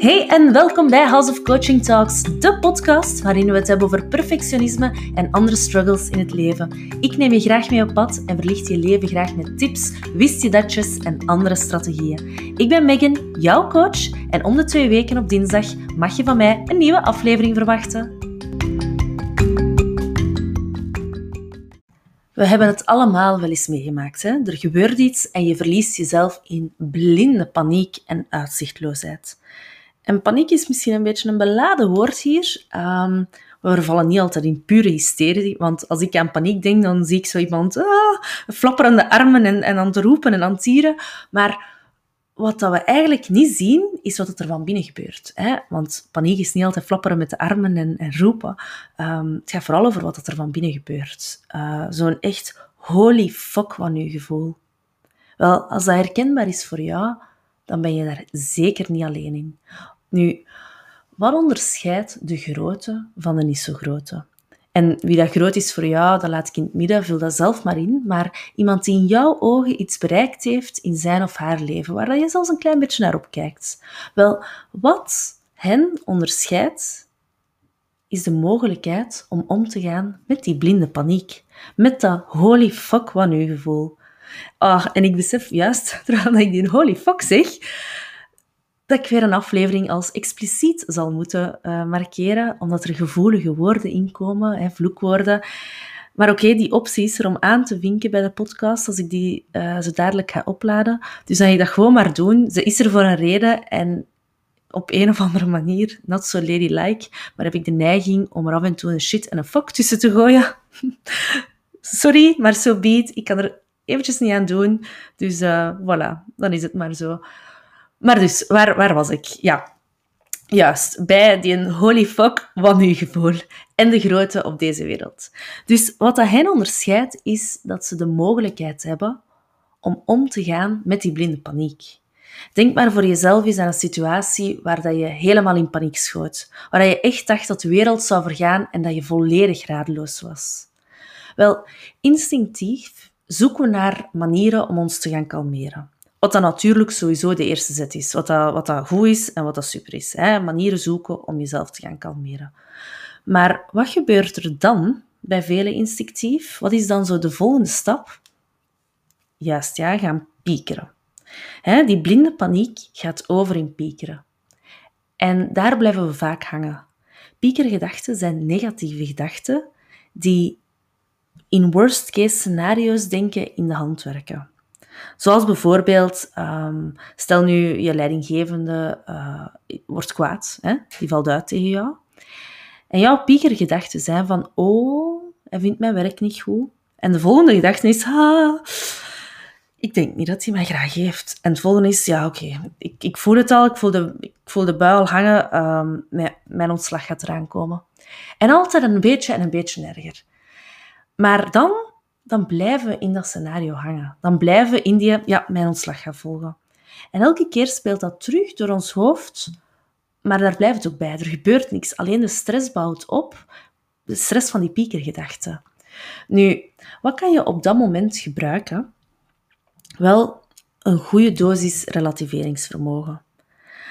Hey en welkom bij House of Coaching Talks, de podcast waarin we het hebben over perfectionisme en andere struggles in het leven. Ik neem je graag mee op pad en verlicht je leven graag met tips, wist je datjes en andere strategieën. Ik ben Megan, jouw coach, en om de twee weken op dinsdag mag je van mij een nieuwe aflevering verwachten. We hebben het allemaal wel eens meegemaakt. Hè? Er gebeurt iets en je verliest jezelf in blinde paniek en uitzichtloosheid. En paniek is misschien een beetje een beladen woord hier. Um, we vallen niet altijd in pure hysterie, want als ik aan paniek denk, dan zie ik zo iemand ah, flapperende armen en, en aan het roepen en aan het tieren. Maar wat dat we eigenlijk niet zien, is wat er van binnen gebeurt. Hè? Want paniek is niet altijd flapperen met de armen en, en roepen. Um, het gaat vooral over wat er van binnen gebeurt. Uh, Zo'n echt holy fuck van je gevoel. Wel, als dat herkenbaar is voor jou, dan ben je daar zeker niet alleen in. Nu, wat onderscheidt de grote van de niet zo grote? En wie dat groot is voor jou, dat laat ik in het midden, vul dat zelf maar in. Maar iemand die in jouw ogen iets bereikt heeft in zijn of haar leven, waar je zelfs een klein beetje naar opkijkt. Wel, wat hen onderscheidt, is de mogelijkheid om om te gaan met die blinde paniek. Met dat holy fuck van uw gevoel. Ah, en ik besef juist, terwijl ik die holy fuck zeg, dat ik weer een aflevering als expliciet zal moeten uh, markeren, omdat er gevoelige woorden inkomen, hè, vloekwoorden. Maar oké, die optie is er om aan te vinken bij de podcast, als ik die uh, zo dadelijk ga opladen. Dus dan ga je dat gewoon maar doen. Ze is er voor een reden en op een of andere manier, not so ladylike, maar heb ik de neiging om er af en toe een shit en een fuck tussen te gooien. Sorry, maar zo so be Ik kan er eventjes niet aan doen. Dus uh, voilà, dan is het maar zo. Maar dus, waar, waar was ik? Ja, juist, bij die holy fuck van uw gevoel en de grootte op deze wereld. Dus wat dat hen onderscheidt, is dat ze de mogelijkheid hebben om om te gaan met die blinde paniek. Denk maar voor jezelf eens aan een situatie waar dat je helemaal in paniek schoot, waar je echt dacht dat de wereld zou vergaan en dat je volledig radeloos was. Wel, instinctief zoeken we naar manieren om ons te gaan kalmeren. Wat dan natuurlijk sowieso de eerste zet is. Wat dat, wat dat goed is en wat dat super is. Hè? Manieren zoeken om jezelf te gaan kalmeren. Maar wat gebeurt er dan bij velen instinctief? Wat is dan zo de volgende stap? Juist, ja, gaan piekeren. Hè? Die blinde paniek gaat over in piekeren. En daar blijven we vaak hangen. Piekergedachten zijn negatieve gedachten die in worst case scenario's denken in de hand werken. Zoals bijvoorbeeld, um, stel nu je leidinggevende uh, wordt kwaad, hè? die valt uit tegen jou. En jouw piekergedachten zijn van, oh, hij vindt mijn werk niet goed. En de volgende gedachte is, ah, ik denk niet dat hij mij graag heeft. En het volgende is, ja, oké, ik, ik voel het al, ik voel de, ik voel de bui al hangen, um, mijn, mijn ontslag gaat eraan komen. En altijd een beetje en een beetje erger. Maar dan dan blijven we in dat scenario hangen. Dan blijven we in die, ja, mijn ontslag gaan volgen. En elke keer speelt dat terug door ons hoofd, maar daar blijft het ook bij. Er gebeurt niks. Alleen de stress bouwt op, de stress van die piekergedachten. Nu, wat kan je op dat moment gebruiken? Wel, een goede dosis relativeringsvermogen.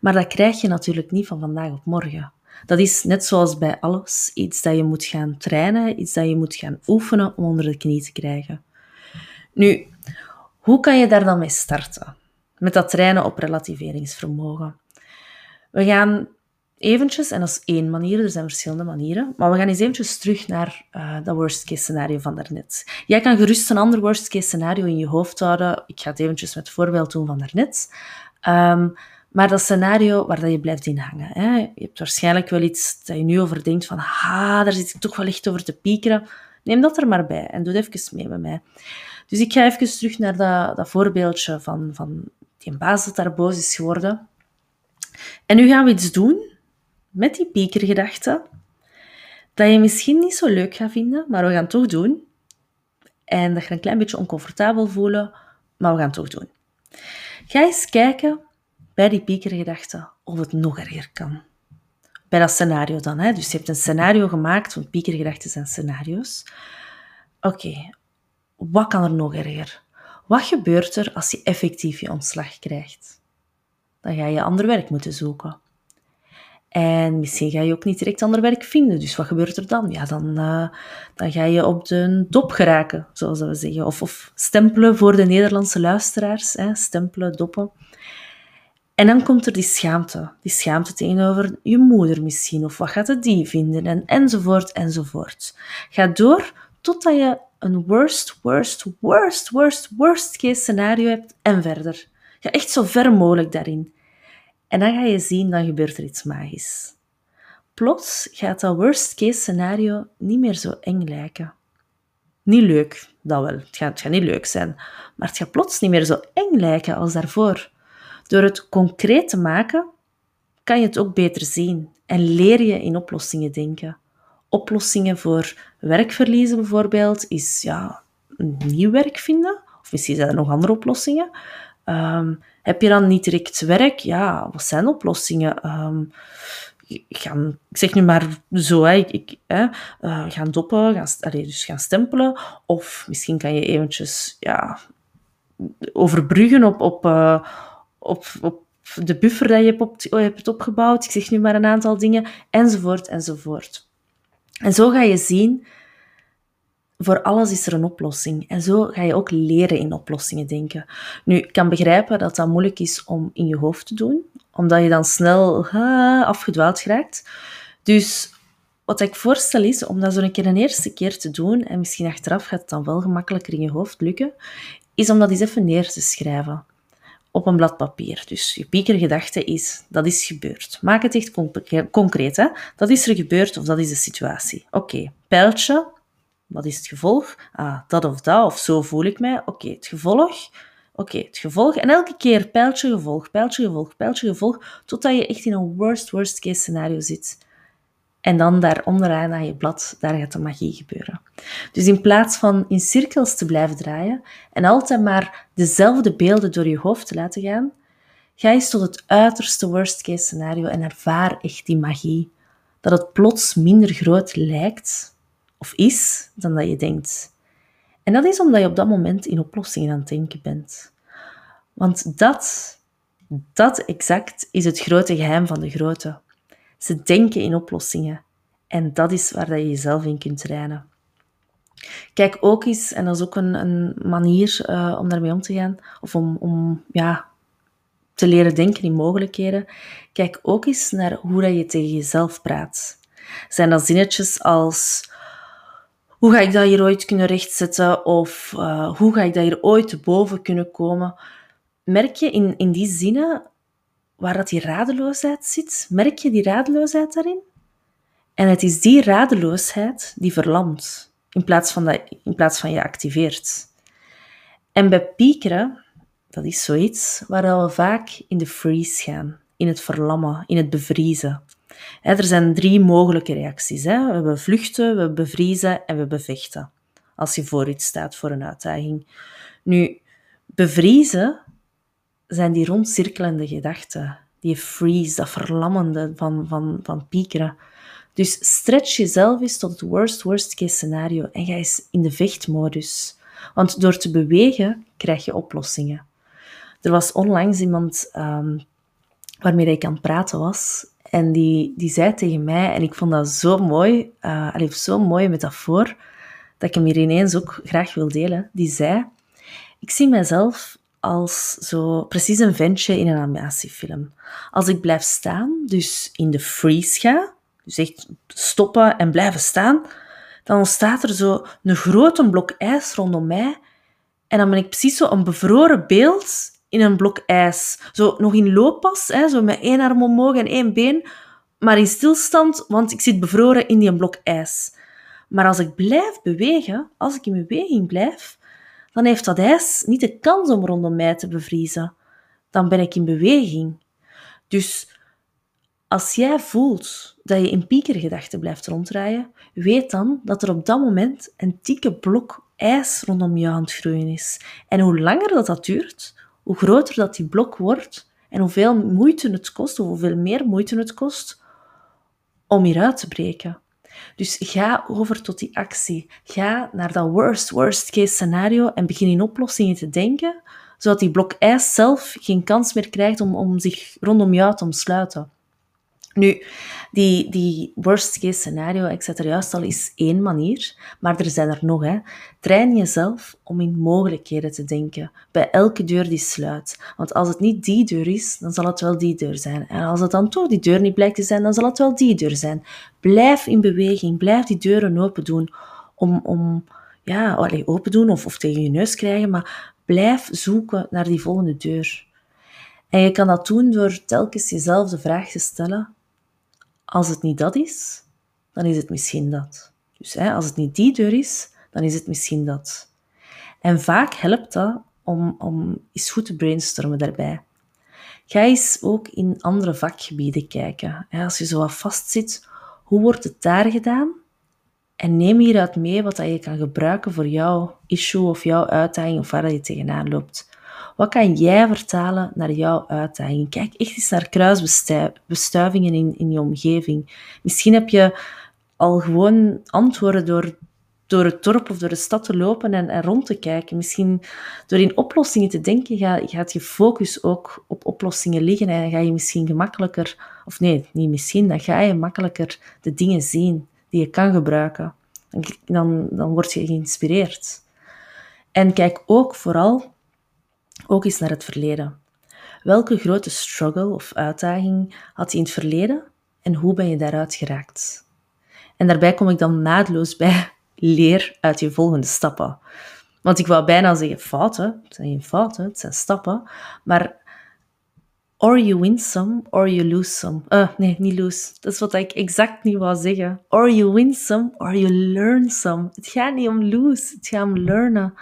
Maar dat krijg je natuurlijk niet van vandaag op morgen. Dat is net zoals bij alles iets dat je moet gaan trainen, iets dat je moet gaan oefenen om onder de knie te krijgen. Nu, hoe kan je daar dan mee starten? Met dat trainen op relativeringsvermogen. We gaan eventjes, en dat is één manier, er zijn verschillende manieren, maar we gaan eens eventjes terug naar uh, dat worst case scenario van daarnet. Jij kan gerust een ander worst case scenario in je hoofd houden. Ik ga het eventjes met het voorbeeld doen van daarnet. Um, maar dat scenario waar dat je blijft in hangen. Hè. Je hebt waarschijnlijk wel iets dat je nu over denkt van, ha, daar zit ik toch wel echt over te piekeren. Neem dat er maar bij en doe het even mee met mij. Dus ik ga even terug naar dat, dat voorbeeldje van, van die baas dat daar boos is geworden. En nu gaan we iets doen met die piekergedachte dat je misschien niet zo leuk gaat vinden, maar we gaan het toch doen. En dat je een klein beetje oncomfortabel voelen, maar we gaan het toch doen. Ga eens kijken bij die piekergedachte of het nog erger kan. Bij dat scenario dan. Hè? Dus je hebt een scenario gemaakt, want piekergedachten zijn scenario's. Oké, wat kan er nog erger? Wat gebeurt er als je effectief je ontslag krijgt? Dan ga je ander werk moeten zoeken. En misschien ga je ook niet direct ander werk vinden. Dus wat gebeurt er dan? Ja, dan, uh, dan ga je op de dop geraken, zoals we zeggen. Of, of stempelen voor de Nederlandse luisteraars. Hè? Stempelen, doppen. En dan komt er die schaamte. Die schaamte tegenover je moeder misschien. Of wat gaat het die vinden? En, enzovoort, enzovoort. Ga door totdat je een worst, worst, worst, worst, worst case scenario hebt en verder. Ga echt zo ver mogelijk daarin. En dan ga je zien, dan gebeurt er iets magisch. Plots gaat dat worst case scenario niet meer zo eng lijken. Niet leuk, dat wel. Het gaat, het gaat niet leuk zijn. Maar het gaat plots niet meer zo eng lijken als daarvoor. Door het concreet te maken, kan je het ook beter zien en leer je in oplossingen denken. Oplossingen voor werkverliezen bijvoorbeeld is ja, nieuw werk vinden. Of misschien zijn er nog andere oplossingen. Um, heb je dan niet direct werk? Ja, wat zijn oplossingen? Um, gaan, ik zeg nu maar zo, hè, ik, hè, uh, gaan doppen, gaan, dus gaan stempelen. Of misschien kan je eventjes ja, overbruggen op, op, uh, op, op de buffer dat je hebt, op, hebt opgebouwd. Ik zeg nu maar een aantal dingen, enzovoort, enzovoort. En zo ga je zien voor alles is er een oplossing. En zo ga je ook leren in oplossingen denken. Nu, ik kan begrijpen dat dat moeilijk is om in je hoofd te doen, omdat je dan snel afgedwaald raakt. Dus wat ik voorstel is om dat zo een keer een eerste keer te doen, en misschien achteraf gaat het dan wel gemakkelijker in je hoofd lukken, is om dat eens even neer te schrijven op een blad papier. Dus je piekergedachte is, dat is gebeurd. Maak het echt concreet. Hè? Dat is er gebeurd of dat is de situatie. Oké, pijltje, wat is het gevolg? Ah, dat of dat, of zo voel ik mij. Oké, het gevolg. Oké, het gevolg. En elke keer pijltje, gevolg, pijltje, gevolg, pijltje, gevolg, totdat je echt in een worst, worst case scenario zit. En dan daar onderaan aan je blad, daar gaat de magie gebeuren. Dus in plaats van in cirkels te blijven draaien en altijd maar dezelfde beelden door je hoofd te laten gaan, ga eens tot het uiterste worst case scenario en ervaar echt die magie. Dat het plots minder groot lijkt of is dan dat je denkt. En dat is omdat je op dat moment in oplossingen aan het denken bent. Want dat, dat exact is het grote geheim van de grote. Ze denken in oplossingen. En dat is waar je jezelf in kunt trainen. Kijk ook eens, en dat is ook een, een manier uh, om daarmee om te gaan, of om, om ja, te leren denken in mogelijkheden. Kijk ook eens naar hoe dat je tegen jezelf praat. Zijn dat zinnetjes als hoe ga ik dat hier ooit kunnen rechtzetten? Of uh, hoe ga ik dat hier ooit boven kunnen komen? Merk je in, in die zinnen waar dat die radeloosheid zit? Merk je die radeloosheid daarin? En het is die radeloosheid die verlamt, in plaats van, dat, in plaats van je activeert. En bij piekeren, dat is zoiets waar we vaak in de freeze gaan, in het verlammen, in het bevriezen er zijn drie mogelijke reacties. We vluchten, we bevriezen en we bevechten. Als je voor iets staat voor een uitdaging. Nu, bevriezen zijn die rondcirkelende gedachten. Die freeze, dat verlammende van, van, van piekeren. Dus stretch jezelf eens tot het worst, worst case scenario en ga eens in de vechtmodus. Want door te bewegen krijg je oplossingen. Er was onlangs iemand um, waarmee ik aan het praten was en die, die zei tegen mij, en ik vond dat zo mooi, uh, allee, zo'n mooie metafoor, dat ik hem hier ineens ook graag wil delen. Die zei, ik zie mijzelf als zo precies een ventje in een animatiefilm. Als ik blijf staan, dus in de freeze ga, dus echt stoppen en blijven staan, dan ontstaat er zo een grote blok ijs rondom mij. En dan ben ik precies zo een bevroren beeld in een blok ijs. Zo nog in looppas, hè, zo met één arm omhoog en één been, maar in stilstand, want ik zit bevroren in die blok ijs. Maar als ik blijf bewegen, als ik in beweging blijf, dan heeft dat ijs niet de kans om rondom mij te bevriezen. Dan ben ik in beweging. Dus als jij voelt dat je in piekergedachten blijft ronddraaien, weet dan dat er op dat moment een dikke blok ijs rondom je aan het groeien is. En hoe langer dat, dat duurt, hoe groter dat die blok wordt en hoeveel moeite het kost, of hoeveel meer moeite het kost om hieruit te breken. Dus ga over tot die actie. Ga naar dat worst, worst case scenario en begin in oplossingen te denken, zodat die blok ijs zelf geen kans meer krijgt om, om zich rondom jou te omsluiten. Nu, die, die worst case scenario, ik zet er juist al, is één manier, maar er zijn er nog. Hè. Train jezelf om in mogelijkheden te denken, bij elke deur die sluit. Want als het niet die deur is, dan zal het wel die deur zijn. En als het dan toch die deur niet blijkt te zijn, dan zal het wel die deur zijn. Blijf in beweging, blijf die deuren open doen, om, om ja, allee, open doen of, of tegen je neus krijgen, maar blijf zoeken naar die volgende deur. En je kan dat doen door telkens jezelf de vraag te stellen, als het niet dat is, dan is het misschien dat. Dus hè, als het niet die deur is, dan is het misschien dat. En vaak helpt dat om, om eens goed te brainstormen daarbij. Ga eens ook in andere vakgebieden kijken. Als je zo wat vastzit, hoe wordt het daar gedaan? En neem hieruit mee wat je kan gebruiken voor jouw issue of jouw uitdaging of waar je tegenaan loopt. Wat kan jij vertalen naar jouw uitdaging? Kijk echt eens naar kruisbestuivingen in, in je omgeving. Misschien heb je al gewoon antwoorden door, door het dorp of door de stad te lopen en, en rond te kijken. Misschien door in oplossingen te denken, gaat je focus ook op oplossingen liggen en ga je misschien gemakkelijker, of nee, niet misschien, dan ga je makkelijker de dingen zien die je kan gebruiken. Dan, dan word je geïnspireerd. En kijk ook vooral ook eens naar het verleden. Welke grote struggle of uitdaging had je in het verleden en hoe ben je daaruit geraakt? En daarbij kom ik dan naadloos bij leer uit je volgende stappen. Want ik wou bijna zeggen fouten, het zijn geen fouten, het zijn stappen, maar Or you win some, or you lose some. Uh, nee, niet lose. Dat is wat ik exact niet wou zeggen. Or you win some, or you learn some. Het gaat niet om lose, het gaat om learnen.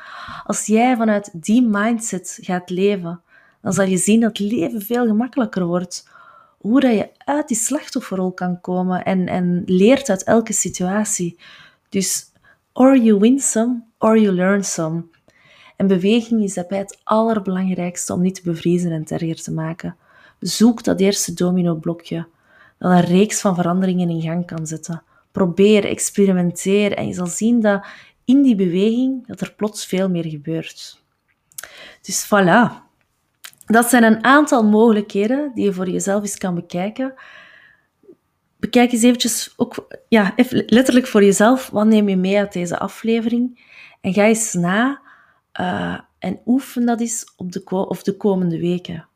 Als jij vanuit die mindset gaat leven, dan zal je zien dat leven veel gemakkelijker wordt. Hoe dat je uit die slachtofferrol kan komen en, en leert uit elke situatie. Dus, or you win some, or you learn some. En beweging is daarbij het allerbelangrijkste om niet te bevriezen en terger te maken. Zoek dat eerste domino-blokje dat een reeks van veranderingen in gang kan zetten. Probeer, experimenteer en je zal zien dat in die beweging dat er plots veel meer gebeurt. Dus voilà. Dat zijn een aantal mogelijkheden die je voor jezelf eens kan bekijken. Bekijk eens eventjes ook ja, even letterlijk voor jezelf. Wat neem je mee uit deze aflevering? En ga eens na uh, en oefen dat eens op de, of de komende weken.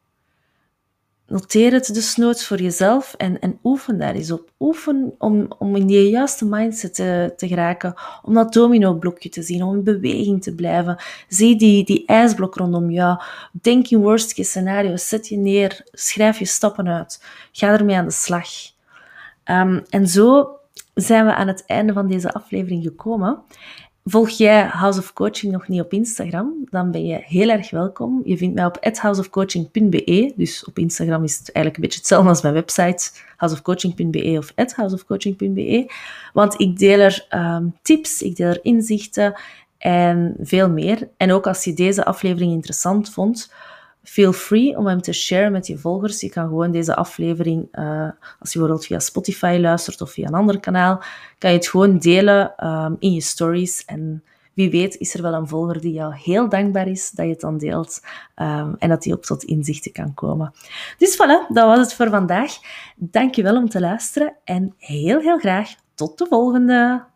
Noteer het dus nooit voor jezelf en, en oefen daar eens op. Oefen om, om in die juiste mindset te, te geraken, om dat domino-blokje te zien, om in beweging te blijven. Zie die, die ijsblok rondom jou. Denk in worst case scenario's, zet je neer, schrijf je stappen uit. Ga ermee aan de slag. Um, en zo zijn we aan het einde van deze aflevering gekomen. Volg jij House of Coaching nog niet op Instagram, dan ben je heel erg welkom. Je vindt mij op houseofcoaching.be. Dus op Instagram is het eigenlijk een beetje hetzelfde als mijn website, houseofcoaching.be of houseofcoaching.be. Want ik deel er um, tips, ik deel er inzichten en veel meer. En ook als je deze aflevering interessant vond, feel free om hem te sharen met je volgers. Je kan gewoon deze aflevering, uh, als je bijvoorbeeld via Spotify luistert of via een ander kanaal, kan je het gewoon delen um, in je stories. En wie weet is er wel een volger die jou heel dankbaar is dat je het dan deelt um, en dat die ook tot inzichten kan komen. Dus voilà, dat was het voor vandaag. Dankjewel om te luisteren en heel, heel graag tot de volgende!